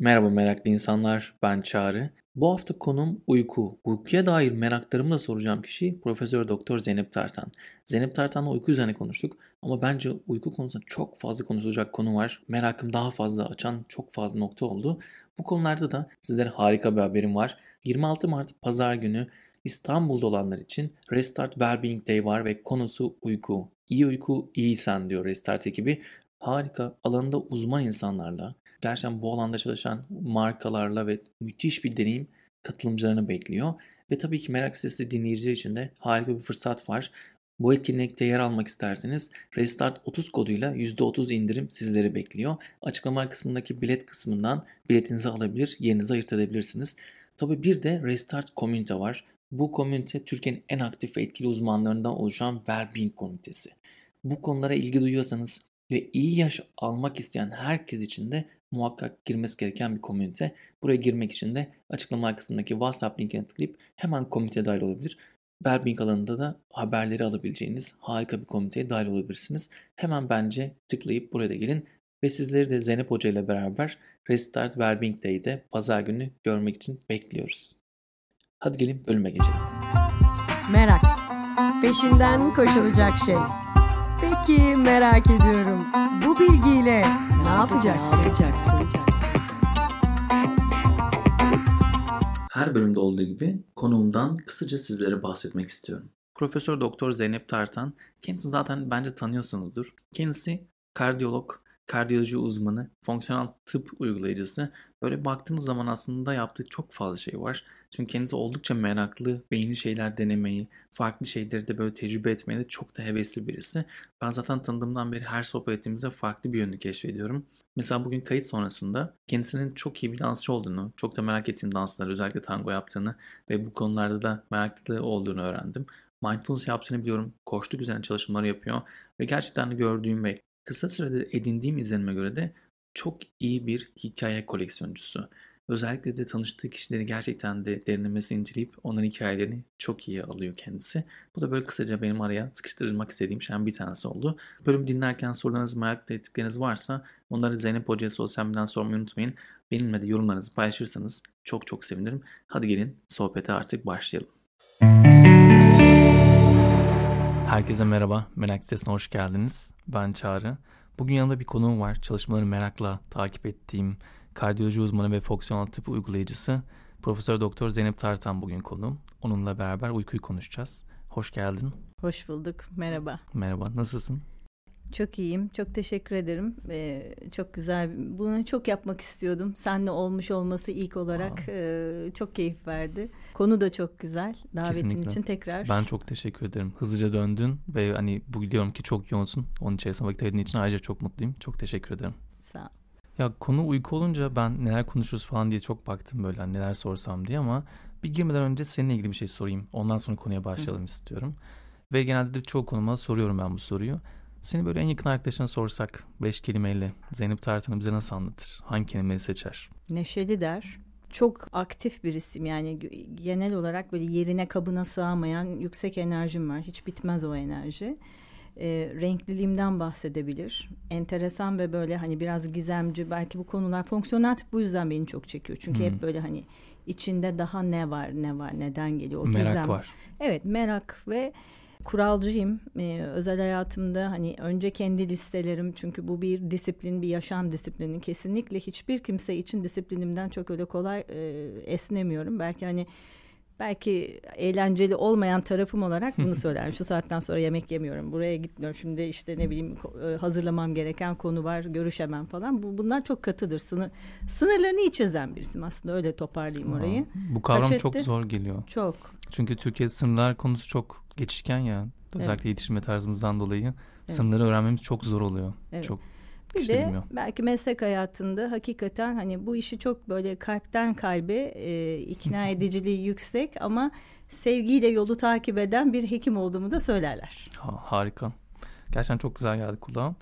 Merhaba meraklı insanlar, ben Çağrı. Bu hafta konum uyku. Uykuya dair meraklarımı da soracağım kişi Profesör Doktor Zeynep Tartan. Zeynep Tartan'la uyku üzerine konuştuk ama bence uyku konusunda çok fazla konuşulacak konu var. Merakım daha fazla açan çok fazla nokta oldu. Bu konularda da sizlere harika bir haberim var. 26 Mart Pazar günü İstanbul'da olanlar için Restart Wellbeing Day var ve konusu uyku. İyi uyku, iyi sen diyor Restart ekibi. Harika, alanında uzman insanlarla, gerçekten bu alanda çalışan markalarla ve müthiş bir deneyim katılımcılarını bekliyor. Ve tabii ki merak sesi dinleyiciler için de harika bir fırsat var. Bu etkinlikte yer almak isterseniz Restart 30 koduyla %30 indirim sizleri bekliyor. Açıklamalar kısmındaki bilet kısmından biletinizi alabilir, yerinizi ayırt edebilirsiniz. Tabii bir de Restart Community var. Bu komünite Türkiye'nin en aktif ve etkili uzmanlarından oluşan Wellbeing Komitesi. Bu konulara ilgi duyuyorsanız ve iyi yaş almak isteyen herkes için de muhakkak girmesi gereken bir komünite. Buraya girmek için de açıklama kısmındaki WhatsApp linkine tıklayıp hemen komite dahil olabilir. Wellbeing alanında da haberleri alabileceğiniz harika bir komiteye dahil olabilirsiniz. Hemen bence tıklayıp buraya da gelin ve sizleri de Zeynep Hoca ile beraber Restart Wellbeing Day'de pazar günü görmek için bekliyoruz. Hadi gelin bölüme geçelim. Merak. Peşinden koşulacak şey. Peki merak ediyorum. Bu bilgiyle ne yapacaksın? Ne yapacaksın? Her bölümde olduğu gibi konuğumdan kısaca sizlere bahsetmek istiyorum. Profesör Doktor Zeynep Tartan, kendisi zaten bence tanıyorsunuzdur. Kendisi kardiyolog, kardiyoloji uzmanı, fonksiyonel tıp uygulayıcısı. Böyle baktığınız zaman aslında yaptığı çok fazla şey var. Çünkü kendisi oldukça meraklı ve yeni şeyler denemeyi, farklı şeyleri de böyle tecrübe etmeye de çok da hevesli birisi. Ben zaten tanıdığımdan beri her sohbet ettiğimizde farklı bir yönünü keşfediyorum. Mesela bugün kayıt sonrasında kendisinin çok iyi bir dansçı olduğunu, çok da merak ettiğim dansları özellikle tango yaptığını ve bu konularda da meraklı olduğunu öğrendim. Mindfulness yaptığını biliyorum. Koştuk üzerine çalışmaları yapıyor ve gerçekten gördüğüm ve kısa sürede edindiğim izlenime göre de çok iyi bir hikaye koleksiyoncusu. Özellikle de tanıştığı kişileri gerçekten de derinlemesine inceleyip onların hikayelerini çok iyi alıyor kendisi. Bu da böyle kısaca benim araya sıkıştırmak istediğim şeyden bir tanesi oldu. Bölüm dinlerken sorularınız, merak ettikleriniz varsa onları Zeynep Hoca'ya sosyal medyadan sormayı unutmayın. Benimle de yorumlarınızı paylaşırsanız çok çok sevinirim. Hadi gelin sohbete artık başlayalım. Herkese merhaba, Merak Sitesi'ne hoş geldiniz. Ben Çağrı. Bugün yanında bir konuğum var. Çalışmaları merakla takip ettiğim kardiyoloji uzmanı ve fonksiyonel tıp uygulayıcısı Profesör Doktor Zeynep Tartan bugün konuğum. Onunla beraber uykuyu konuşacağız. Hoş geldin. Hoş bulduk. Merhaba. Merhaba. Nasılsın? Çok iyiyim. Çok teşekkür ederim. Ee, çok güzel. Bunu çok yapmak istiyordum. Seninle olmuş olması ilk olarak e, çok keyif verdi. Konu da çok güzel. Davetin Kesinlikle. için tekrar. Ben çok teşekkür ederim. Hızlıca döndün ve hani bu biliyorum ki çok yoğunsun. Onun içerisinde vakit ayırdığın için ayrıca çok mutluyum. Çok teşekkür ederim. Sağ ol. Ya konu uyku olunca ben neler konuşuruz falan diye çok baktım böyle hani neler sorsam diye ama bir girmeden önce seninle ilgili bir şey sorayım. Ondan sonra konuya başlayalım Hı. istiyorum. Ve genelde de çoğu konuma soruyorum ben bu soruyu. Seni böyle en yakın arkadaşına sorsak beş kelimeyle Zeynep Tartan'ı bize nasıl anlatır? Hangi kelimeyi seçer? Neşeli der. Çok aktif bir isim yani genel olarak böyle yerine kabına sığamayan yüksek enerjim var. Hiç bitmez o enerji e, renkliliğimden bahsedebilir. Enteresan ve böyle hani biraz gizemci belki bu konular fonksiyonel tip bu yüzden beni çok çekiyor. Çünkü hmm. hep böyle hani içinde daha ne var ne var neden geliyor o merak gizem. var. Evet merak ve kuralcıyım. Ee, özel hayatımda hani önce kendi listelerim çünkü bu bir disiplin, bir yaşam disiplini. Kesinlikle hiçbir kimse için disiplinimden çok öyle kolay e, esnemiyorum. Belki hani belki eğlenceli olmayan tarafım olarak bunu söylerim. Şu saatten sonra yemek yemiyorum. Buraya gitmiyorum. Şimdi işte ne bileyim e, hazırlamam gereken konu var. Görüşemem falan. Bu bunlar çok katıdır. Sınır sınırlarını iyi çizen birisim aslında. Öyle toparlayayım orayı. Bu kavram çok zor geliyor. Çok. Çünkü Türkiye sınırlar konusu çok geçişken ya. Özellikle evet. yetişme tarzımızdan dolayı evet. sınırları öğrenmemiz çok zor oluyor. Evet. Çok bir de belki meslek hayatında hakikaten hani bu işi çok böyle kalpten kalbe e, ikna ediciliği yüksek ama sevgiyle yolu takip eden bir hekim olduğumu da söylerler. Ha, harika. Gerçekten çok güzel geldi kulağım.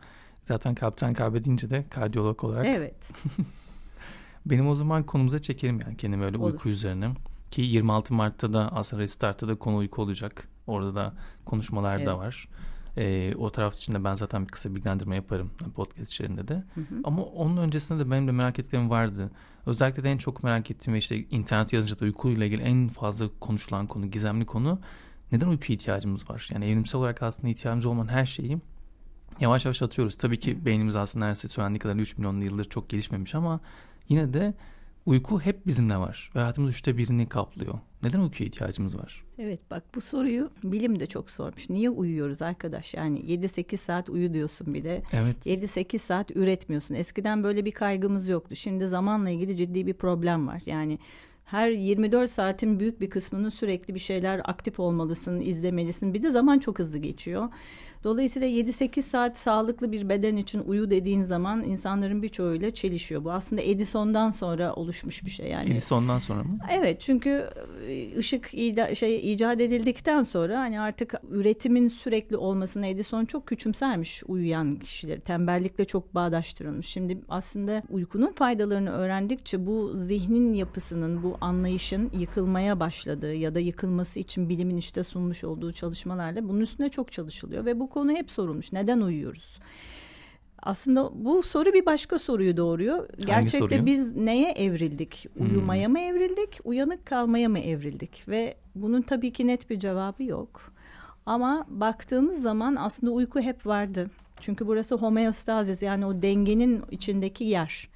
Zaten kalpten kalbe deyince de kardiyolog olarak. Evet. Benim o zaman konumuza çekelim yani kendimi öyle Olur. uyku üzerine. Ki 26 Mart'ta da aslında Restart'ta da konu uyku olacak. Orada da konuşmalar evet. da var. E, o taraf için de ben zaten bir kısa bilgilendirme yaparım podcast içerisinde de. Hı hı. Ama onun öncesinde de benim de merak ettiklerim vardı. Özellikle de en çok merak ettiğim ve işte internet yazınca da uykuyla ilgili en fazla konuşulan konu, gizemli konu neden uykuya ihtiyacımız var? Yani evrimsel olarak aslında ihtiyacımız olmayan her şeyi yavaş yavaş atıyoruz. Tabii ki beynimiz aslında neredeyse söylendiği kadar 3 milyon yıldır çok gelişmemiş ama yine de uyku hep bizimle var. Ve hayatımız üçte birini kaplıyor. Neden uykuya ihtiyacımız var? Evet bak bu soruyu bilim de çok sormuş. Niye uyuyoruz arkadaş? Yani 7-8 saat uyu diyorsun bir de. Evet. 7-8 saat üretmiyorsun. Eskiden böyle bir kaygımız yoktu. Şimdi zamanla ilgili ciddi bir problem var. Yani her 24 saatin büyük bir kısmının sürekli bir şeyler aktif olmalısın, izlemelisin. Bir de zaman çok hızlı geçiyor. Dolayısıyla 7-8 saat sağlıklı bir beden için uyu dediğin zaman insanların birçoğuyla çelişiyor. Bu aslında Edison'dan sonra oluşmuş bir şey yani. Edison'dan sonra mı? Evet çünkü e, ışık ida, şey icat edildikten sonra hani artık üretimin sürekli olmasına Edison çok küçümsermiş uyuyan kişileri. Tembellikle çok bağdaştırılmış. Şimdi aslında uykunun faydalarını öğrendikçe bu zihnin yapısının, bu anlayışın yıkılmaya başladığı ya da yıkılması için bilimin işte sunmuş olduğu çalışmalarla bunun üstüne çok çalışılıyor ve bu konu hep sorulmuş. Neden uyuyoruz? Aslında bu soru bir başka soruyu doğuruyor. Gerçekte soruyu? biz neye evrildik? Uyumaya hmm. mı evrildik? Uyanık kalmaya mı evrildik? Ve bunun tabii ki net bir cevabı yok. Ama baktığımız zaman aslında uyku hep vardı. Çünkü burası homeostazis yani o dengenin içindeki yer.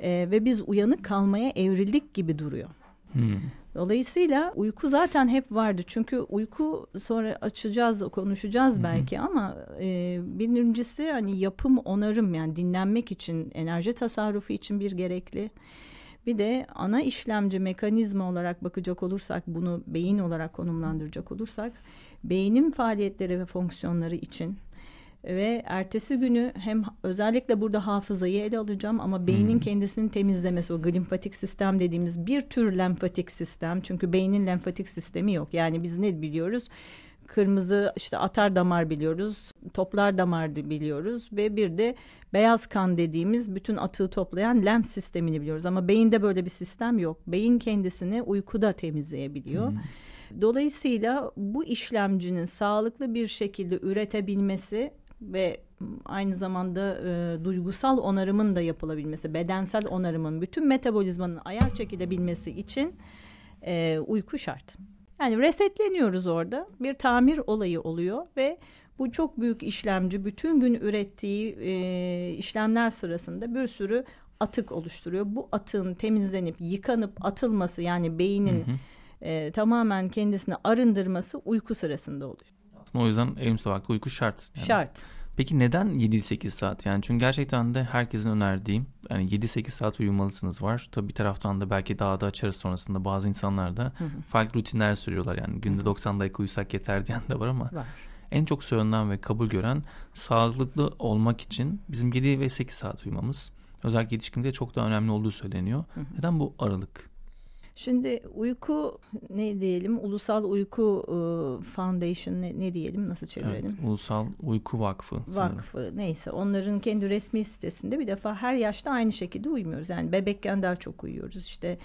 Ee, ve biz uyanık kalmaya evrildik gibi duruyor. Hmm. Dolayısıyla uyku zaten hep vardı. Çünkü uyku sonra açacağız, konuşacağız Hı-hı. belki ama e, birincisi hani yapım, onarım yani dinlenmek için, enerji tasarrufu için bir gerekli. Bir de ana işlemci mekanizma olarak bakacak olursak bunu beyin olarak konumlandıracak olursak beynin faaliyetleri ve fonksiyonları için ve ertesi günü hem özellikle burada hafızayı ele alacağım ama beynin hmm. kendisini temizlemesi o glimfatik sistem dediğimiz bir tür lenfatik sistem çünkü beynin lenfatik sistemi yok yani biz ne biliyoruz kırmızı işte atar damar biliyoruz toplar damar biliyoruz ve bir de beyaz kan dediğimiz bütün atığı toplayan lenf sistemini biliyoruz ama beyinde böyle bir sistem yok beyin kendisini uykuda temizleyebiliyor. Hmm. Dolayısıyla bu işlemcinin sağlıklı bir şekilde üretebilmesi ve aynı zamanda e, duygusal onarımın da yapılabilmesi, bedensel onarımın, bütün metabolizmanın ayar çekilebilmesi için e, uyku şart. Yani resetleniyoruz orada. Bir tamir olayı oluyor ve bu çok büyük işlemci bütün gün ürettiği e, işlemler sırasında bir sürü atık oluşturuyor. Bu atığın temizlenip yıkanıp atılması yani beynin hı hı. E, tamamen kendisini arındırması uyku sırasında oluyor. Aslında o yüzden evrimsel olarak uyku şart. Yani. Şart. Peki neden 7-8 saat? Yani çünkü gerçekten de herkesin önerdiği yani 7-8 saat uyumalısınız var. Tabii bir taraftan da belki daha da açarız sonrasında bazı insanlar da hı hı. farklı rutinler sürüyorlar. Yani günde hı hı. 90 dakika uyusak yeter diyen de var ama var. en çok söylenen ve kabul gören sağlıklı olmak için bizim 7 ve 8 saat uyumamız. Özellikle yetişkinde çok daha önemli olduğu söyleniyor. Hı hı. Neden bu aralık? Şimdi uyku ne diyelim? Ulusal Uyku e, Foundation ne, ne diyelim? Nasıl çevirelim? Evet, Ulusal Uyku Vakfı. Vakfı sanırım. neyse. Onların kendi resmi sitesinde bir defa her yaşta aynı şekilde uyumuyoruz. Yani bebekken daha çok uyuyoruz. İşte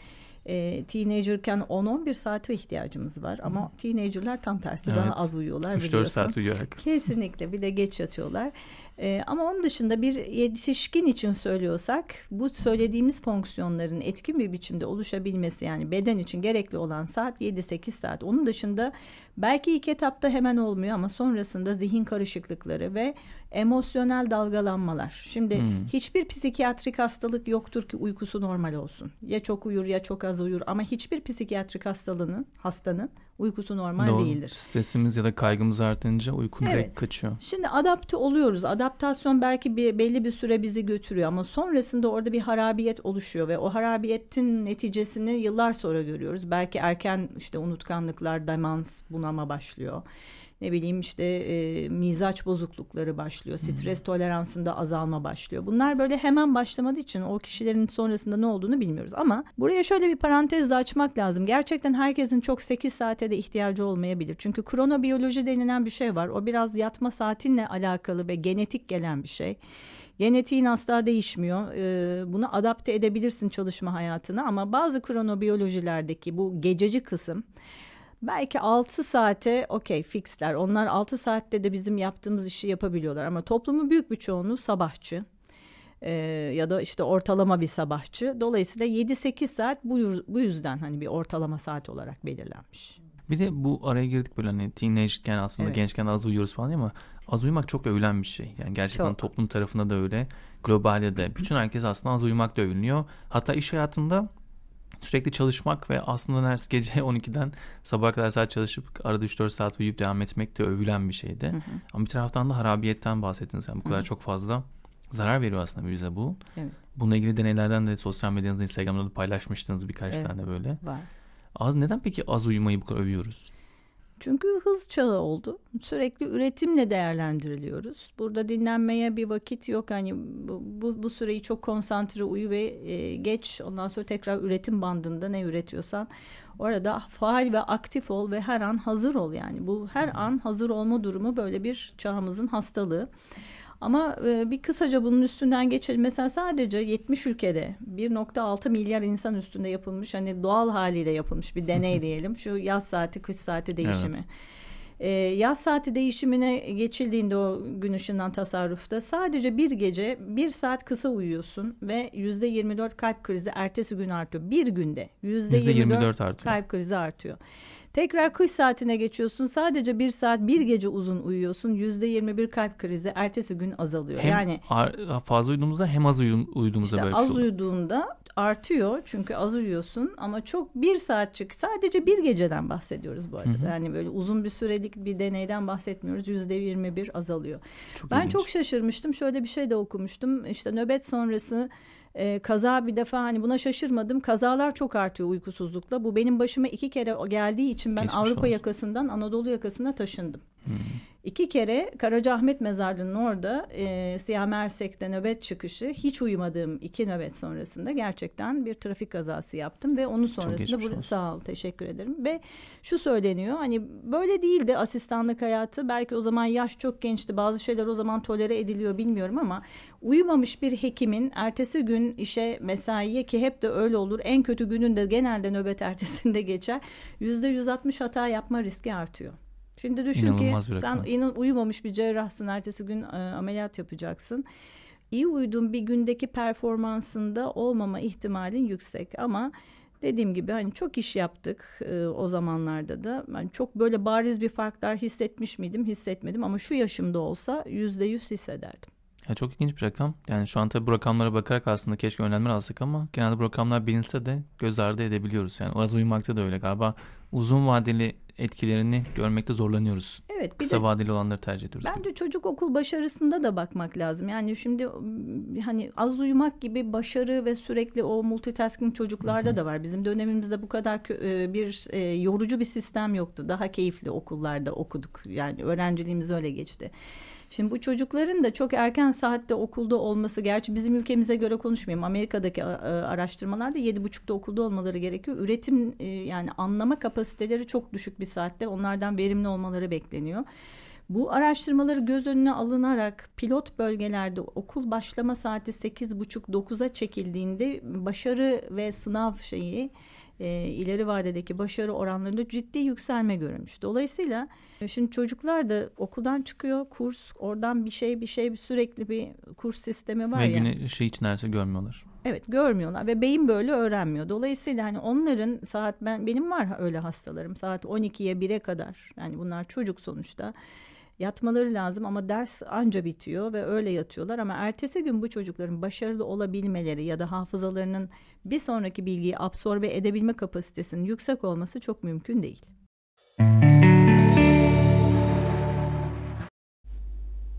e, teenagerken 10-11 saate ihtiyacımız var ama hmm. teenagerler tam tersi evet. daha az uyuyorlar 3-4 saat uyuyor. Kesinlikle bir de geç yatıyorlar. E, ama onun dışında bir yetişkin için söylüyorsak bu söylediğimiz fonksiyonların etkin bir biçimde oluşabilmesi yani beden için gerekli olan saat 7-8 saat. Onun dışında belki ilk etapta hemen olmuyor ama sonrasında zihin karışıklıkları ve emosyonel dalgalanmalar. Şimdi hmm. hiçbir psikiyatrik hastalık yoktur ki uykusu normal olsun. Ya çok uyur ya çok az uyur ama hiçbir psikiyatrik hastalığının hastanın uykusu normal Doğru. değildir. Stresimiz ya da kaygımız artınca uyku evet. direkt kaçıyor. Şimdi adapte oluyoruz. Adaptasyon belki bir, belli bir süre bizi götürüyor ama sonrasında orada bir harabiyet oluşuyor ve o harabiyetin neticesini yıllar sonra görüyoruz. Belki erken işte unutkanlıklar, demans, bunama başlıyor ne bileyim işte e, mizaç bozuklukları başlıyor. Stres hmm. toleransında azalma başlıyor. Bunlar böyle hemen başlamadığı için o kişilerin sonrasında ne olduğunu bilmiyoruz. Ama buraya şöyle bir parantez de açmak lazım. Gerçekten herkesin çok 8 saate de ihtiyacı olmayabilir. Çünkü kronobiyoloji denilen bir şey var. O biraz yatma saatinle alakalı ve genetik gelen bir şey. Genetiğin asla değişmiyor. Ee, bunu adapte edebilirsin çalışma hayatına ama bazı kronobiyolojilerdeki bu gececi kısım belki 6 saate okey fixler. Onlar 6 saatte de bizim yaptığımız işi yapabiliyorlar ama toplumun büyük bir çoğunluğu sabahçı. Ee, ya da işte ortalama bir sabahçı. Dolayısıyla 7-8 saat bu, bu yüzden hani bir ortalama saat olarak belirlenmiş. Bir de bu araya girdik böyle hani teenage'ken aslında evet. gençken az uyuyoruz falan ama az uyumak çok övülen bir şey. Yani gerçekten çok. toplum tarafında da öyle, globalde de. Bütün herkes aslında az uyumak da övünüyor. Hatta iş hayatında sürekli çalışmak ve aslında neredeyse gece 12'den sabaha kadar saat çalışıp arada 3-4 saat uyuyup devam etmek de övülen bir şeydi. Hı hı. Ama bir taraftan da harabiyetten bahsettiniz. Yani bu kadar hı. çok fazla zarar veriyor aslında bize bu. Evet. Bununla ilgili deneylerden de sosyal medyanızda Instagram'da da paylaşmıştınız birkaç evet. tane böyle. Var. Az, neden peki az uyumayı bu kadar övüyoruz? Çünkü hız çağı oldu. Sürekli üretimle değerlendiriliyoruz. Burada dinlenmeye bir vakit yok. Hani bu, bu, bu süreyi çok konsantre uyu ve e, geç. Ondan sonra tekrar üretim bandında ne üretiyorsan orada faal ve aktif ol ve her an hazır ol yani. Bu her an hazır olma durumu böyle bir çağımızın hastalığı. Ama e, bir kısaca bunun üstünden geçelim. Mesela sadece 70 ülkede 1.6 milyar insan üstünde yapılmış hani doğal haliyle yapılmış bir deney diyelim. Şu yaz saati kış saati değişimi. Evet. Ee, yaz saati değişimine geçildiğinde o gün ışığından tasarrufta sadece bir gece bir saat kısa uyuyorsun ve yüzde 24 kalp krizi ertesi gün artıyor. Bir günde yüzde 24 kalp krizi artıyor. Tekrar kış saatine geçiyorsun. Sadece bir saat bir gece uzun uyuyorsun. Yüzde yirmi bir kalp krizi ertesi gün azalıyor. Hem yani fazla uyuduğumuzda hem az uyuduğumuzda işte böyle az şey uyuduğunda artıyor çünkü az uyuyorsun ama çok bir saatçik sadece bir geceden bahsediyoruz bu arada. Hı hı. Yani böyle uzun bir sürelik bir deneyden bahsetmiyoruz. Yüzde yirmi bir azalıyor. Çok ben ilginç. çok şaşırmıştım. Şöyle bir şey de okumuştum. İşte nöbet sonrası e, kaza bir defa hani buna şaşırmadım. Kazalar çok artıyor uykusuzlukla. Bu benim başıma iki kere geldiği için ben Geçmiş Avrupa olsun. yakasından Anadolu yakasına taşındım. Hmm. İki kere Karacaahmet Mezarlığı'nın orada e, Siyah Mersek'te nöbet çıkışı hiç uyumadığım iki nöbet sonrasında gerçekten bir trafik kazası yaptım ve onun sonrasında bu, sağ ol teşekkür ederim. Ve şu söyleniyor hani böyle değildi asistanlık hayatı. Belki o zaman yaş çok gençti bazı şeyler o zaman tolere ediliyor bilmiyorum ama uyumamış bir hekimin ertesi gün işe mesaiye ki hep de öyle olur en kötü gününde genelde nöbet ertesinde geçer yüzde yüz altmış hata yapma riski artıyor. Şimdi düşün İnanılmaz ki sen inan, uyumamış bir cerrahsın. Ertesi gün e, ameliyat yapacaksın. İyi uyuduğun bir gündeki performansında olmama ihtimalin yüksek ama dediğim gibi hani çok iş yaptık e, o zamanlarda da. Yani çok böyle bariz bir farklar hissetmiş miydim? Hissetmedim ama şu yaşımda olsa yüzde yüz hissederdim. Ya çok ilginç bir rakam. Yani şu an tabii bu rakamlara bakarak aslında keşke önlemler alsak ama genelde bu rakamlar bilinse de göz ardı edebiliyoruz. Yani az uyumakta da öyle galiba. Uzun vadeli etkilerini görmekte zorlanıyoruz. Evet. Bir Kısa de, vadeli olanları tercih ediyoruz. Bence gibi. çocuk okul başarısında da bakmak lazım. Yani şimdi hani az uyumak gibi başarı ve sürekli o multitasking çocuklarda Hı-hı. da var. Bizim dönemimizde bu kadar e, bir e, yorucu bir sistem yoktu. Daha keyifli okullarda okuduk. Yani öğrenciliğimiz öyle geçti. Şimdi bu çocukların da çok erken saatte okulda olması, gerçi bizim ülkemize göre konuşmayayım. Amerika'daki e, araştırmalarda yedi buçukta okulda olmaları gerekiyor. Üretim e, yani anlama kapasiteleri çok düşük bir saatte. Onlardan verimli olmaları bekleniyor. Bu araştırmaları göz önüne alınarak pilot bölgelerde okul başlama saati 8.30-9'a çekildiğinde başarı ve sınav şeyi e, ileri vadedeki başarı oranlarında ciddi yükselme görülmüş. Dolayısıyla e, şimdi çocuklar da okuldan çıkıyor kurs oradan bir şey bir şey bir sürekli bir kurs sistemi var ve ya. Ve güne ışığı hiç neredeyse görmüyorlar. Evet görmüyorlar ve beyin böyle öğrenmiyor. Dolayısıyla hani onların saat ben benim var öyle hastalarım saat 12'ye 1'e kadar yani bunlar çocuk sonuçta yatmaları lazım ama ders anca bitiyor ve öyle yatıyorlar ama ertesi gün bu çocukların başarılı olabilmeleri ya da hafızalarının bir sonraki bilgiyi absorbe edebilme kapasitesinin yüksek olması çok mümkün değil.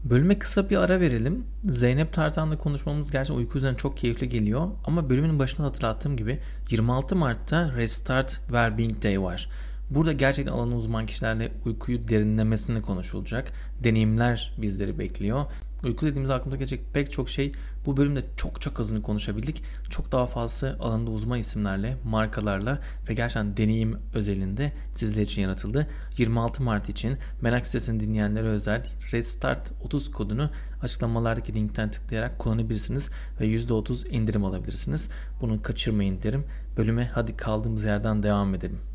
Bölüme kısa bir ara verelim. Zeynep Tartan'la konuşmamız gerçekten uyku üzerine çok keyifli geliyor. Ama bölümün başında hatırlattığım gibi 26 Mart'ta Restart Wellbeing Day var. Burada gerçekten alanı uzman kişilerle uykuyu derinlemesine konuşulacak. Deneyimler bizleri bekliyor. Uyku dediğimiz aklımıza gelecek pek çok şey bu bölümde çok çok azını konuşabildik. Çok daha fazla alanında uzman isimlerle, markalarla ve gerçekten deneyim özelinde sizler için yaratıldı. 26 Mart için merak sitesini dinleyenlere özel Restart 30 kodunu açıklamalardaki linkten tıklayarak kullanabilirsiniz ve %30 indirim alabilirsiniz. Bunu kaçırmayın derim. Bölüme hadi kaldığımız yerden devam edelim.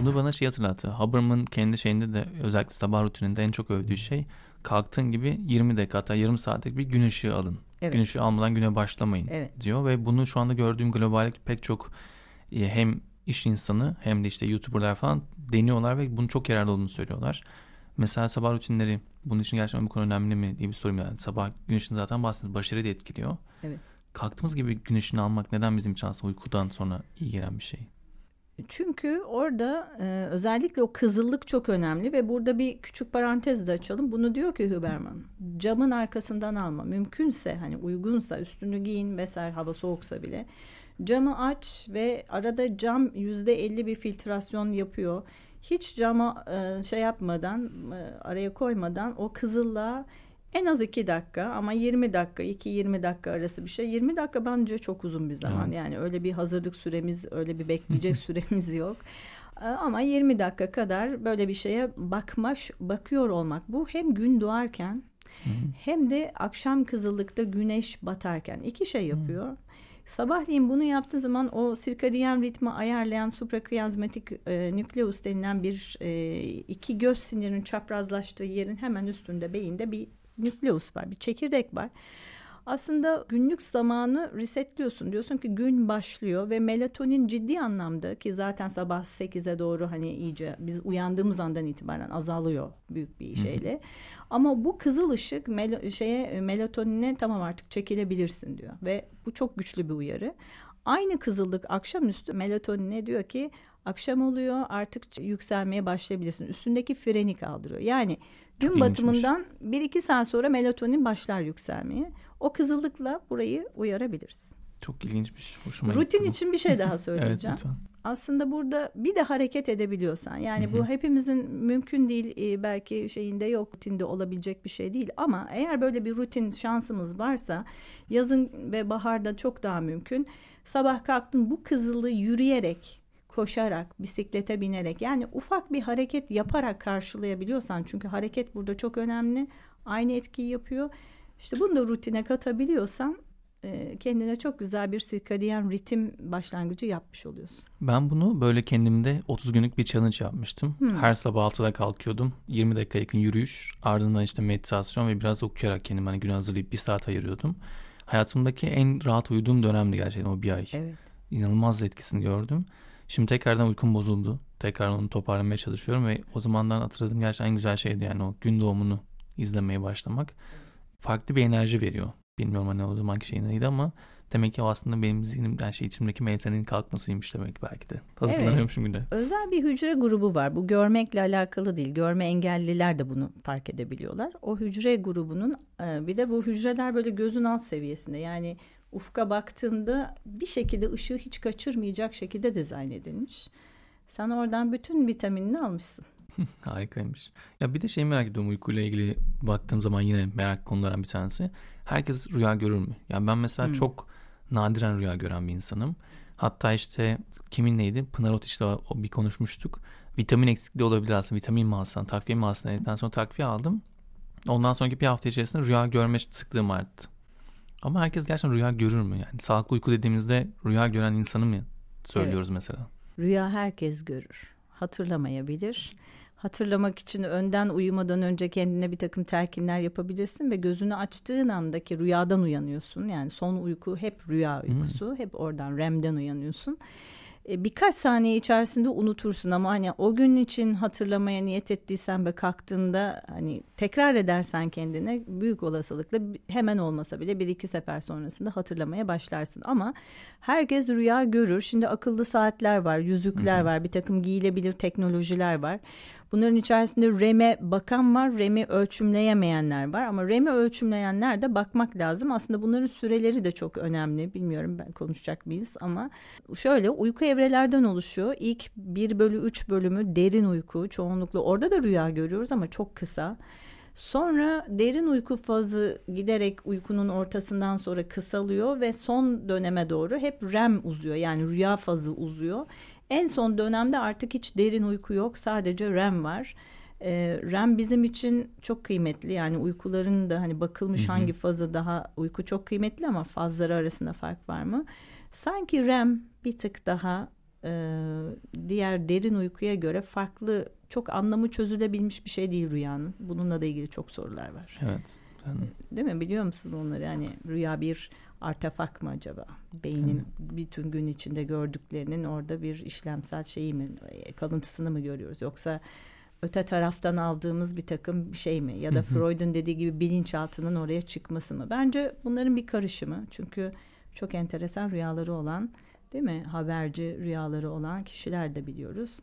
Bunu bana şey hatırlattı. Haberman kendi şeyinde de özellikle sabah rutininde en çok övdüğü şey kalktığın gibi 20 dakika hatta yarım saatlik bir gün ışığı alın. Evet. Gün ışığı almadan güne başlamayın Evet. diyor ve bunu şu anda gördüğüm global pek çok e, hem iş insanı hem de işte YouTuber'lar falan deniyorlar ve bunun çok yararlı olduğunu söylüyorlar. Mesela sabah rutinleri bunun için gerçekten bu konu önemli mi diye bir sorum yani. Sabah gün ışığını zaten bahsettiniz. Başarıyı da etkiliyor. Evet. Kalktığımız gibi gün ışığını almak neden bizim için aslında uykudan sonra iyi gelen bir şey? Çünkü orada e, özellikle o kızıllık çok önemli ve burada bir küçük parantez de açalım. Bunu diyor ki Huberman. Camın arkasından alma. Mümkünse hani uygunsa üstünü giyin vesaire hava soğuksa bile. Camı aç ve arada cam yüzde elli bir filtrasyon yapıyor. Hiç cama e, şey yapmadan e, araya koymadan o kızıllığa en az 2 dakika ama 20 dakika 2-20 dakika arası bir şey. 20 dakika bence çok uzun bir zaman. Evet. Yani öyle bir hazırlık süremiz öyle bir bekleyecek süremiz yok. Ee, Ama 20 dakika kadar böyle bir şeye bakmaş bakıyor olmak bu hem gün doğarken hem de akşam kızıllıkta güneş batarken iki şey yapıyor. Sabahleyin bunu yaptığı zaman o sirkadiyen ritmi ayarlayan suprakiyazmatik e, nükleus denilen bir e, iki göz sinirinin çaprazlaştığı yerin hemen üstünde beyinde bir nükleus var, bir çekirdek var. Aslında günlük zamanı resetliyorsun. Diyorsun ki gün başlıyor ve melatonin ciddi anlamda ki zaten sabah 8'e doğru hani iyice biz uyandığımız andan itibaren azalıyor büyük bir şeyle. Ama bu kızıl ışık mel- şeye melatonine tamam artık çekilebilirsin diyor ve bu çok güçlü bir uyarı. Aynı kızıllık akşamüstü melatonine diyor ki akşam oluyor artık yükselmeye başlayabilirsin. Üstündeki freni kaldırıyor. Yani gün ilginçmiş. batımından 1-2 saat sonra melatonin başlar yükselmeye. O kızıllıkla burayı uyarabilirsin. Çok ilginçmiş. Hoşuma Rutin gitti için bir şey daha Evet söyleyeceğim. lütfen. Aslında burada bir de hareket edebiliyorsan yani bu hepimizin mümkün değil e, belki şeyinde yok rutinde olabilecek bir şey değil ama eğer böyle bir rutin şansımız varsa yazın ve baharda çok daha mümkün. Sabah kalktın bu kızılı yürüyerek koşarak, bisiklete binerek yani ufak bir hareket yaparak karşılayabiliyorsan çünkü hareket burada çok önemli. Aynı etkiyi yapıyor. İşte bunu da rutine katabiliyorsan e, kendine çok güzel bir sirkadiyen ritim başlangıcı yapmış oluyorsun. Ben bunu böyle kendimde 30 günlük bir challenge yapmıştım. Hmm. Her sabah 6'da kalkıyordum. 20 dakika yakın yürüyüş. Ardından işte meditasyon ve biraz okuyarak kendime hani güne hazırlayıp bir saat ayırıyordum. Hayatımdaki en rahat uyuduğum dönemdi gerçekten o bir ay. Evet. İnanılmaz etkisini gördüm. Şimdi tekrardan uykum bozuldu. Tekrar onu toparlamaya çalışıyorum ve o zamandan hatırladığım gerçekten en güzel şeydi yani o gün doğumunu izlemeye başlamak. Farklı bir enerji veriyor. Bilmiyorum hani o zamanki şey neydi ama demek ki o aslında benim zihnimden şey içimdeki melatoninin kalkmasıymış demek belki de. Hazırlanıyormuşum güne. Özel bir hücre grubu var. Bu görmekle alakalı değil. Görme engelliler de bunu fark edebiliyorlar. O hücre grubunun e, bir de bu hücreler böyle gözün alt seviyesinde. Yani ufka baktığında bir şekilde ışığı hiç kaçırmayacak şekilde dizayn edilmiş. Sen oradan bütün vitaminini almışsın. Harikaymış. Ya bir de şey merak ediyorum uykuyla ilgili baktığım zaman yine merak konularından bir tanesi. Herkes rüya görür mü? Yani ben mesela Hmm. çok nadiren rüya gören bir insanım. Hatta işte kimin neydi? Pınar Otiç'le bir konuşmuştuk. Vitamin eksikliği olabilir aslında. Vitamin mi alsan, takviye mi alsan sonra takviye aldım. Ondan sonraki bir hafta içerisinde rüya görme sıklığım arttı. Ama herkes gerçekten rüya görür mü? Yani sağlıklı uyku dediğimizde rüya gören insanı mı söylüyoruz mesela? Rüya herkes görür. Hatırlamayabilir. Hatırlamak için önden uyumadan önce kendine bir takım telkinler yapabilirsin ve gözünü açtığın andaki rüyadan uyanıyorsun. Yani son uyku hep rüya uykusu. Hep oradan REM'den uyanıyorsun. E, birkaç saniye içerisinde unutursun ama hani o gün için hatırlamaya niyet ettiysen ve kalktığında hani tekrar edersen kendine büyük olasılıkla hemen olmasa bile bir iki sefer sonrasında hatırlamaya başlarsın ama herkes rüya görür. Şimdi akıllı saatler var, yüzükler var, bir takım giyilebilir teknolojiler var. Bunların içerisinde REM'e bakan var, REM'i ölçümleyemeyenler var ama REM'i ölçümleyenler de bakmak lazım. Aslında bunların süreleri de çok önemli. Bilmiyorum ben konuşacak mıyız ama şöyle uyku evrelerden oluşuyor. İlk 1 bölü 3 bölümü derin uyku çoğunlukla orada da rüya görüyoruz ama çok kısa. Sonra derin uyku fazı giderek uykunun ortasından sonra kısalıyor ve son döneme doğru hep REM uzuyor. Yani rüya fazı uzuyor. En son dönemde artık hiç derin uyku yok. Sadece REM var. Ee, REM bizim için çok kıymetli. Yani uykuların da hani bakılmış hangi fazı daha uyku çok kıymetli ama fazları arasında fark var mı? Sanki REM bir tık daha diğer derin uykuya göre farklı çok anlamı çözülebilmiş bir şey değil rüyanın. Bununla da ilgili çok sorular var. Evet. Ben... Değil mi? Biliyor musun onları? Yani rüya bir artefak mı acaba? Beynin evet. bütün gün içinde gördüklerinin orada bir işlemsel şeyi mi, kalıntısını mı görüyoruz? Yoksa öte taraftan aldığımız bir takım şey mi? Ya da Freud'un dediği gibi bilinçaltının oraya çıkması mı? Bence bunların bir karışımı. Çünkü çok enteresan rüyaları olan, değil mi? Haberci rüyaları olan kişiler de biliyoruz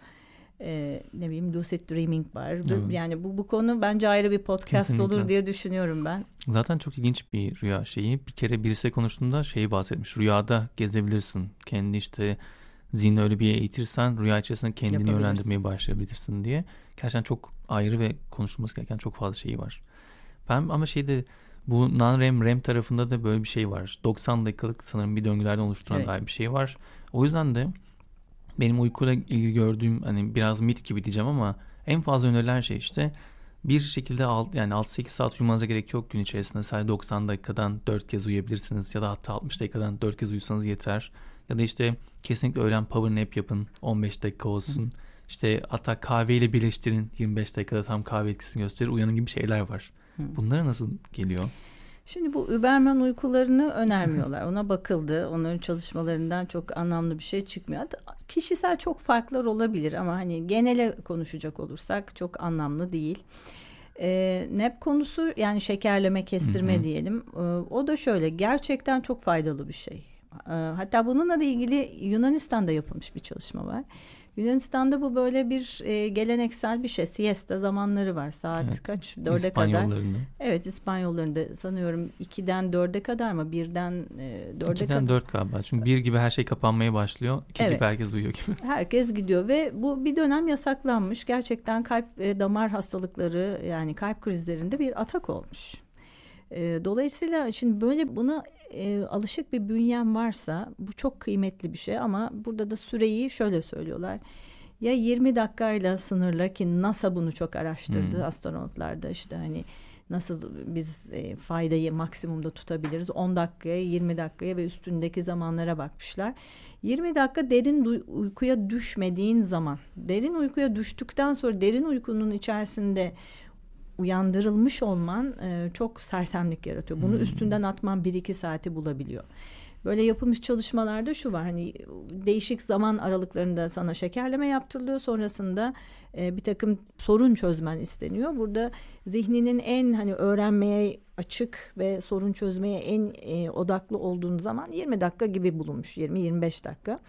e, ne bileyim lucid dreaming var. Evet. Yani bu bu konu bence ayrı bir podcast Kesinlikle. olur diye düşünüyorum ben. Zaten çok ilginç bir rüya şeyi. Bir kere birisi konuştuğunda şeyi bahsetmiş. Rüyada gezebilirsin. Kendi işte zihni öyle bir eğitirsen rüya içerisinde kendini yönlendirmeye başlayabilirsin diye. Gerçekten çok ayrı ve konuşulması gereken çok fazla şeyi var. Ben ama şeyde bu non-REM REM tarafında da böyle bir şey var. 90 dakikalık sanırım bir döngülerden oluşturan evet. dair bir şey var. O yüzden de benim uykuyla ilgili gördüğüm hani biraz mit gibi diyeceğim ama en fazla önerilen şey işte bir şekilde alt, yani 6-8 saat uyumanıza gerek yok gün içerisinde. Sadece 90 dakikadan 4 kez uyuyabilirsiniz ya da hatta 60 dakikadan 4 kez uyusanız yeter. Ya da işte kesinlikle öğlen power nap yapın 15 dakika olsun. Hı. İşte hatta kahveyle birleştirin 25 dakikada tam kahve etkisini gösterir uyanın gibi şeyler var. Hı. Bunlara nasıl geliyor? Şimdi bu Überman uykularını önermiyorlar. Ona bakıldı. Onların çalışmalarından çok anlamlı bir şey çıkmıyor. Kişisel çok farklar olabilir ama hani genele konuşacak olursak çok anlamlı değil. E, NEP konusu yani şekerleme kestirme hı hı. diyelim. E, o da şöyle gerçekten çok faydalı bir şey. E, hatta bununla da ilgili Yunanistan'da yapılmış bir çalışma var. Yunanistan'da bu böyle bir e, geleneksel bir şey. Siesta zamanları var. Saat evet. kaç? Dörde kadar. Evet İspanyollarında sanıyorum ikiden dörde kadar mı? Birden e, dörde ikiden kadar. dört galiba. Çünkü bir gibi her şey kapanmaya başlıyor. İki evet. gibi herkes uyuyor gibi. Herkes gidiyor ve bu bir dönem yasaklanmış. Gerçekten kalp e, damar hastalıkları yani kalp krizlerinde bir atak olmuş. E, dolayısıyla şimdi böyle buna e, alışık bir bünyen varsa bu çok kıymetli bir şey ama burada da süreyi şöyle söylüyorlar. Ya 20 dakikayla sınırla ki NASA bunu çok araştırdı hmm. astronotlarda işte hani nasıl biz e, faydayı maksimumda tutabiliriz 10 dakikaya 20 dakikaya ve üstündeki zamanlara bakmışlar. 20 dakika derin uykuya düşmediğin zaman derin uykuya düştükten sonra derin uykunun içerisinde uyandırılmış olman e, çok sersemlik yaratıyor. Bunu hmm. üstünden atman bir iki saati bulabiliyor. Böyle yapılmış çalışmalarda şu var hani değişik zaman aralıklarında sana şekerleme yaptırılıyor sonrasında e, bir takım sorun çözmen isteniyor. Burada zihninin en hani öğrenmeye açık ve sorun çözmeye en e, odaklı olduğun zaman 20 dakika gibi bulunmuş 20-25 dakika.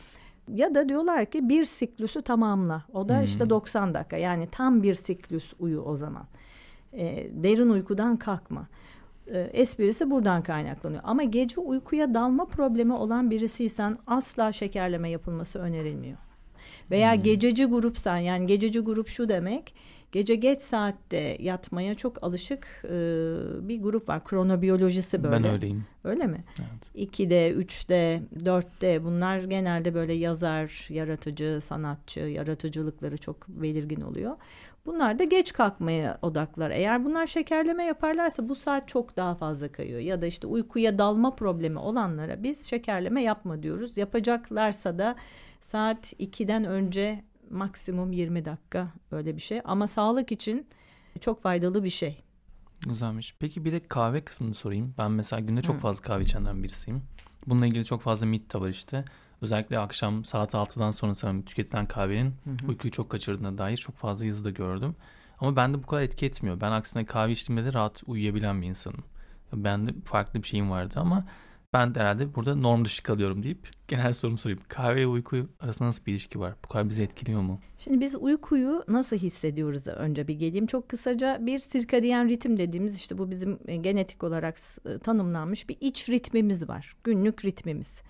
Ya da diyorlar ki bir siklüsü tamamla. O da hmm. işte 90 dakika. Yani tam bir siklüs uyu o zaman e, derin uykudan kalkma. E, esprisi buradan kaynaklanıyor. Ama gece uykuya dalma problemi olan birisiysen asla şekerleme yapılması önerilmiyor. Veya hmm. gececi grupsan yani gececi grup şu demek gece geç saatte yatmaya çok alışık e, bir grup var. Kronobiyolojisi böyle. Ben öyleyim. Öyle mi? Evet. 2'de, 3'te, 4'te bunlar genelde böyle yazar, yaratıcı, sanatçı, yaratıcılıkları çok belirgin oluyor. Bunlar da geç kalkmaya odaklar. Eğer bunlar şekerleme yaparlarsa bu saat çok daha fazla kayıyor. Ya da işte uykuya dalma problemi olanlara biz şekerleme yapma diyoruz. Yapacaklarsa da saat 2'den önce maksimum 20 dakika öyle bir şey. Ama sağlık için çok faydalı bir şey. Güzelmiş. Peki bir de kahve kısmını sorayım. Ben mesela günde çok fazla kahve içenlerden birisiyim. Bununla ilgili çok fazla mit de var işte. Özellikle akşam saat 6'dan sonra sanırım tüketilen kahvenin hı hı. uykuyu çok kaçırdığına dair çok fazla yazı da gördüm. Ama bende bu kadar etki etmiyor. Ben aksine kahve içtiğimde de rahat uyuyabilen bir insanım. Ben de farklı bir şeyim vardı ama ben de herhalde burada norm dışı kalıyorum deyip genel sorumu sorayım. Kahve ve uyku arasında nasıl bir ilişki var? Bu kadar bizi etkiliyor mu? Şimdi biz uykuyu nasıl hissediyoruz da önce bir geleyim. Çok kısaca bir sirkadiyen ritim dediğimiz işte bu bizim e, genetik olarak e, tanımlanmış bir iç ritmimiz var. Günlük ritmimiz.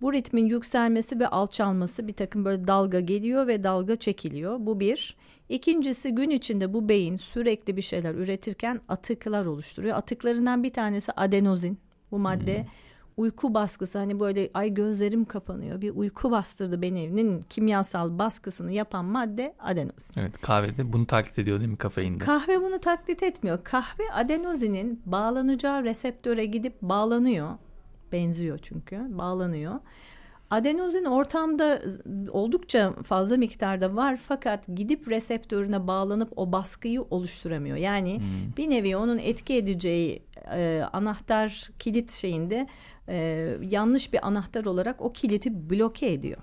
Bu ritmin yükselmesi ve alçalması bir takım böyle dalga geliyor ve dalga çekiliyor. Bu bir. İkincisi gün içinde bu beyin sürekli bir şeyler üretirken atıklar oluşturuyor. Atıklarından bir tanesi adenozin. Bu madde hmm. Uyku baskısı hani böyle ay gözlerim kapanıyor bir uyku bastırdı beni kimyasal baskısını yapan madde adenozin. Evet kahvede bunu taklit ediyor değil mi kafeinde? Kahve bunu taklit etmiyor. Kahve adenozinin bağlanacağı reseptöre gidip bağlanıyor benziyor çünkü bağlanıyor. Adenozin ortamda oldukça fazla miktarda var fakat gidip reseptörüne bağlanıp o baskıyı oluşturamıyor. Yani hmm. bir nevi onun etki edeceği e, anahtar kilit şeyinde e, yanlış bir anahtar olarak o kiliti bloke ediyor.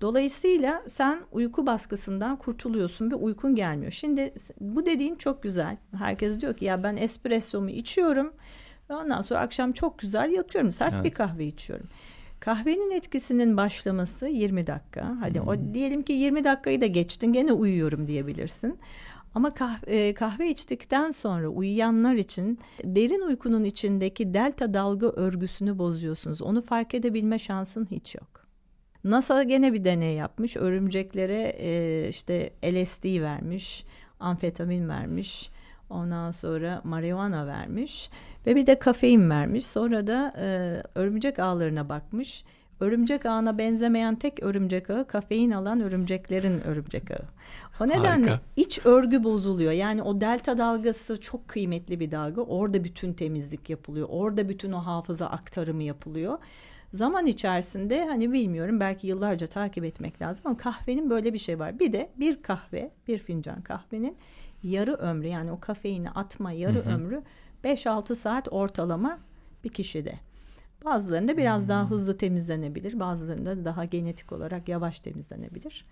Dolayısıyla sen uyku baskısından kurtuluyorsun ve uykun gelmiyor. Şimdi bu dediğin çok güzel. Herkes diyor ki ya ben espressomu içiyorum ve ondan sonra akşam çok güzel yatıyorum. Sert evet. bir kahve içiyorum. Kahvenin etkisinin başlaması 20 dakika. Hadi hmm. o diyelim ki 20 dakikayı da geçtin gene uyuyorum diyebilirsin. Ama kahve, e, kahve içtikten sonra uyuyanlar için derin uykunun içindeki delta dalga örgüsünü bozuyorsunuz. Onu fark edebilme şansın hiç yok. NASA gene bir deney yapmış. Örümceklere e, işte LSD vermiş, amfetamin vermiş. Ondan sonra marihuana vermiş ve bir de kafein vermiş. Sonra da e, örümcek ağlarına bakmış. Örümcek ağına benzemeyen tek örümcek ağı kafein alan örümceklerin örümcek ağı. O nedenle Harika. iç örgü bozuluyor. Yani o delta dalgası çok kıymetli bir dalga. Orada bütün temizlik yapılıyor. Orada bütün o hafıza aktarımı yapılıyor. Zaman içerisinde hani bilmiyorum belki yıllarca takip etmek lazım ama kahvenin böyle bir şey var. Bir de bir kahve, bir fincan kahvenin yarı ömrü yani o kafeini atma yarı hı hı. ömrü 5-6 saat ortalama bir kişide. Bazılarında biraz hmm. daha hızlı temizlenebilir. Bazılarında daha genetik olarak yavaş temizlenebilir.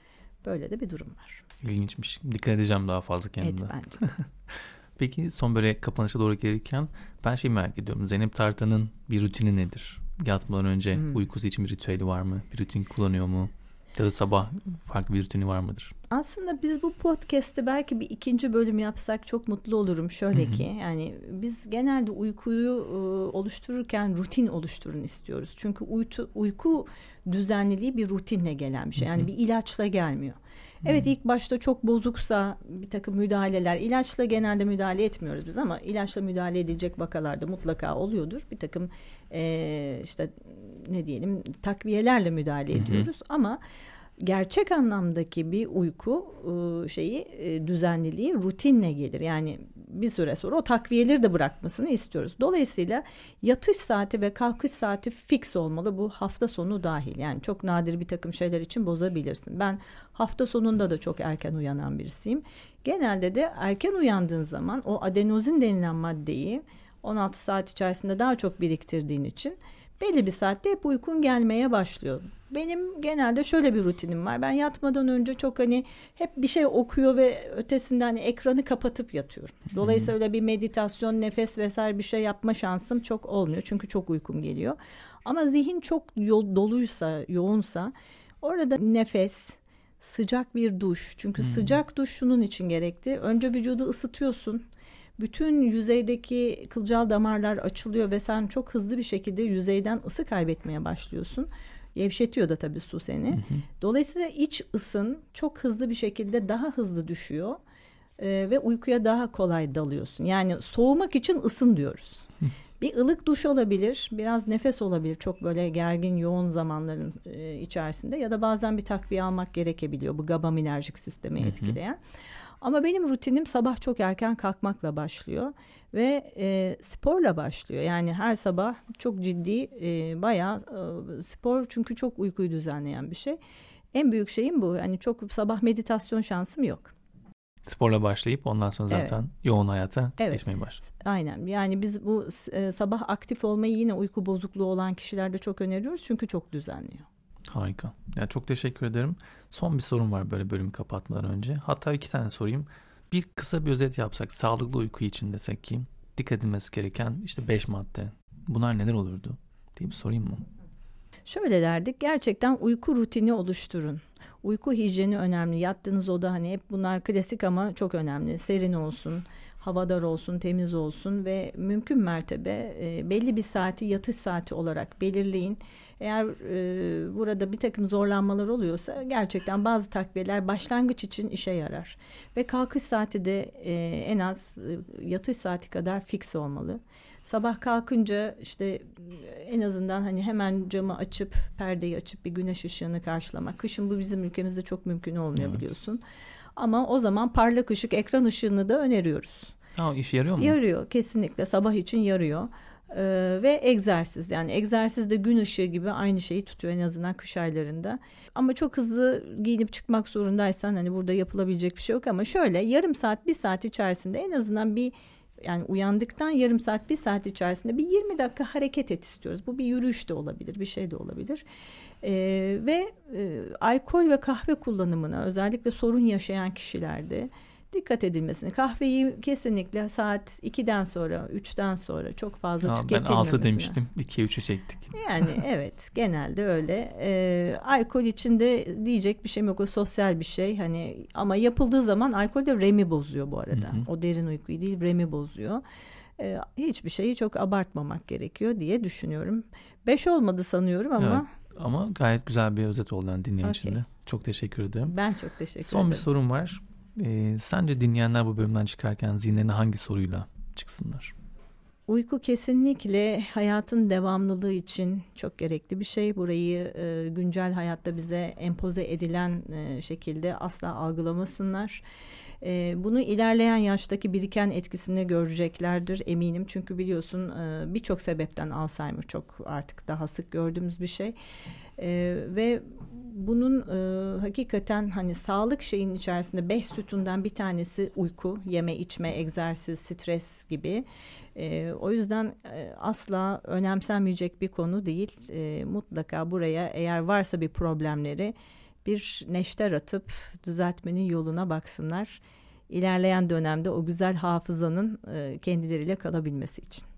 Böyle de bir durum var. İlginçmiş. Dikkat edeceğim daha fazla kendime. Evet bence. Peki son böyle kapanışa doğru gelirken ben şey merak ediyorum. Zeynep Tartan'ın bir rutini nedir? Yatmadan önce hmm. uykusu için bir ritüeli var mı? Bir rutin kullanıyor mu? Ya da sabah farklı bir rutini var mıdır? Aslında biz bu podcast'te belki bir ikinci bölüm yapsak çok mutlu olurum. Şöyle ki yani biz genelde uykuyu e, oluştururken rutin oluşturun istiyoruz. Çünkü uyku, uyku düzenliliği bir rutinle gelen bir şey. Yani bir ilaçla gelmiyor. Evet ilk başta çok bozuksa bir takım müdahaleler ilaçla genelde müdahale etmiyoruz biz ama ilaçla müdahale edilecek vakalarda mutlaka oluyordur. Bir takım e, işte ne diyelim takviyelerle müdahale ediyoruz ama gerçek anlamdaki bir uyku ıı, şeyi ıı, düzenliliği rutinle gelir. Yani bir süre sonra o takviyeleri de bırakmasını istiyoruz. Dolayısıyla yatış saati ve kalkış saati fix olmalı bu hafta sonu dahil. Yani çok nadir bir takım şeyler için bozabilirsin. Ben hafta sonunda da çok erken uyanan birisiyim. Genelde de erken uyandığın zaman o adenozin denilen maddeyi 16 saat içerisinde daha çok biriktirdiğin için belli bir saatte hep uykun gelmeye başlıyor. Benim genelde şöyle bir rutinim var. Ben yatmadan önce çok hani hep bir şey okuyor ve ötesinden hani ekranı kapatıp yatıyorum. Dolayısıyla öyle bir meditasyon, nefes vesaire bir şey yapma şansım çok olmuyor. Çünkü çok uykum geliyor. Ama zihin çok yol, doluysa, yoğunsa orada nefes, sıcak bir duş. Çünkü hmm. sıcak duş şunun için gerekli. Önce vücudu ısıtıyorsun bütün yüzeydeki kılcal damarlar açılıyor ve sen çok hızlı bir şekilde yüzeyden ısı kaybetmeye başlıyorsun. Gevşetiyor da tabii su seni. Hı hı. Dolayısıyla iç ısın çok hızlı bir şekilde daha hızlı düşüyor ee, ve uykuya daha kolay dalıyorsun. Yani soğumak için ısın diyoruz. Bir ılık duş olabilir, biraz nefes olabilir çok böyle gergin yoğun zamanların e, içerisinde ya da bazen bir takviye almak gerekebiliyor bu gabaminerjik sistemi etkileyen. Hı hı. Ama benim rutinim sabah çok erken kalkmakla başlıyor ve e, sporla başlıyor. Yani her sabah çok ciddi e, bayağı e, spor çünkü çok uykuyu düzenleyen bir şey. En büyük şeyim bu. Yani çok sabah meditasyon şansım yok. Sporla başlayıp ondan sonra zaten evet. yoğun hayata evet. geçmeye başlıyor. Aynen. Yani biz bu e, sabah aktif olmayı yine uyku bozukluğu olan kişilerde çok öneriyoruz çünkü çok düzenliyor. Harika. Yani çok teşekkür ederim. Son bir sorum var böyle bölümü kapatmadan önce. Hatta iki tane sorayım. Bir kısa bir özet yapsak sağlıklı uyku için desek ki dikkat edilmesi gereken işte beş madde. Bunlar neler olurdu diye bir sorayım mı? Şöyle derdik gerçekten uyku rutini oluşturun. Uyku hijyeni önemli. Yattığınız oda hani hep bunlar klasik ama çok önemli. Serin olsun, havadar olsun, temiz olsun ve mümkün mertebe belli bir saati yatış saati olarak belirleyin. Eğer e, burada bir takım zorlanmalar oluyorsa gerçekten bazı takviyeler başlangıç için işe yarar. Ve kalkış saati de e, en az e, yatış saati kadar fix olmalı. Sabah kalkınca işte en azından hani hemen camı açıp perdeyi açıp bir güneş ışığını karşılamak. Kışın bu bizim ülkemizde çok mümkün olmuyor evet. biliyorsun. Ama o zaman parlak ışık ekran ışığını da öneriyoruz. Aa, işe yarıyor mu? Yarıyor kesinlikle sabah için yarıyor. Ee, ve egzersiz yani egzersiz de gün ışığı gibi aynı şeyi tutuyor en azından kış aylarında. Ama çok hızlı giyinip çıkmak zorundaysan hani burada yapılabilecek bir şey yok ama şöyle yarım saat bir saat içerisinde en azından bir yani uyandıktan yarım saat bir saat içerisinde bir 20 dakika hareket et istiyoruz. Bu bir yürüyüş de olabilir bir şey de olabilir. Ee, ve e, alkol ve kahve kullanımına özellikle sorun yaşayan kişilerde dikkat edilmesini. Kahveyi kesinlikle saat 2'den sonra, 3'ten sonra çok fazla Aa, ben tüketilmemesini. 6 demiştim. 2'ye 3'e çektik. Yani evet genelde öyle. Ee, alkol içinde diyecek bir şeyim yok. O sosyal bir şey. Hani ama yapıldığı zaman alkol de REM'i bozuyor bu arada. Hı hı. O derin uykuyu değil REM'i bozuyor. Ee, hiçbir şeyi çok abartmamak gerekiyor diye düşünüyorum. Beş olmadı sanıyorum ama Ama gayet güzel bir özet oldu yani dinleyen için Okey. de. Çok teşekkür ederim. ben çok teşekkür Son ederim. bir sorum var. Ee, sence dinleyenler bu bölümden çıkarken zihinlerine hangi soruyla çıksınlar? Uyku kesinlikle hayatın devamlılığı için çok gerekli bir şey. Burayı e, güncel hayatta bize empoze edilen e, şekilde asla algılamasınlar. E, bunu ilerleyen yaştaki biriken etkisini göreceklerdir eminim. Çünkü biliyorsun e, birçok sebepten Alzheimer çok artık daha sık gördüğümüz bir şey. E, ve bunun e, hakikaten hani sağlık şeyin içerisinde beş sütundan bir tanesi uyku, yeme, içme, egzersiz, stres gibi. E, o yüzden e, asla önemsenmeyecek bir konu değil. E, mutlaka buraya eğer varsa bir problemleri bir neşter atıp düzeltmenin yoluna baksınlar. İlerleyen dönemde o güzel hafızanın e, kendileriyle kalabilmesi için.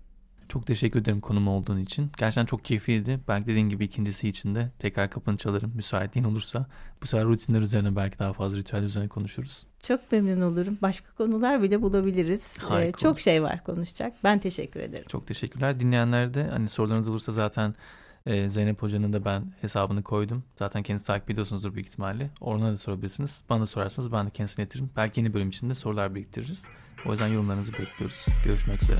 Çok teşekkür ederim konum olduğun için. Gerçekten çok keyifliydi. Belki dediğin gibi ikincisi için de tekrar kapını çalarım. Müsaitliğin olursa. Bu sefer rutinler üzerine belki daha fazla ritüel üzerine konuşuruz. Çok memnun olurum. Başka konular bile bulabiliriz. E, Harika çok olur. şey var konuşacak. Ben teşekkür ederim. Çok teşekkürler. Dinleyenler de hani sorularınız olursa zaten e, Zeynep Hoca'nın da ben hesabını koydum. Zaten kendinizi takip ediyorsunuzdur büyük ihtimalle. Oradan da sorabilirsiniz. Bana da sorarsanız ben de kendisine iletirim. Belki yeni bölüm için de sorular biriktiririz. O yüzden yorumlarınızı bekliyoruz. Görüşmek üzere.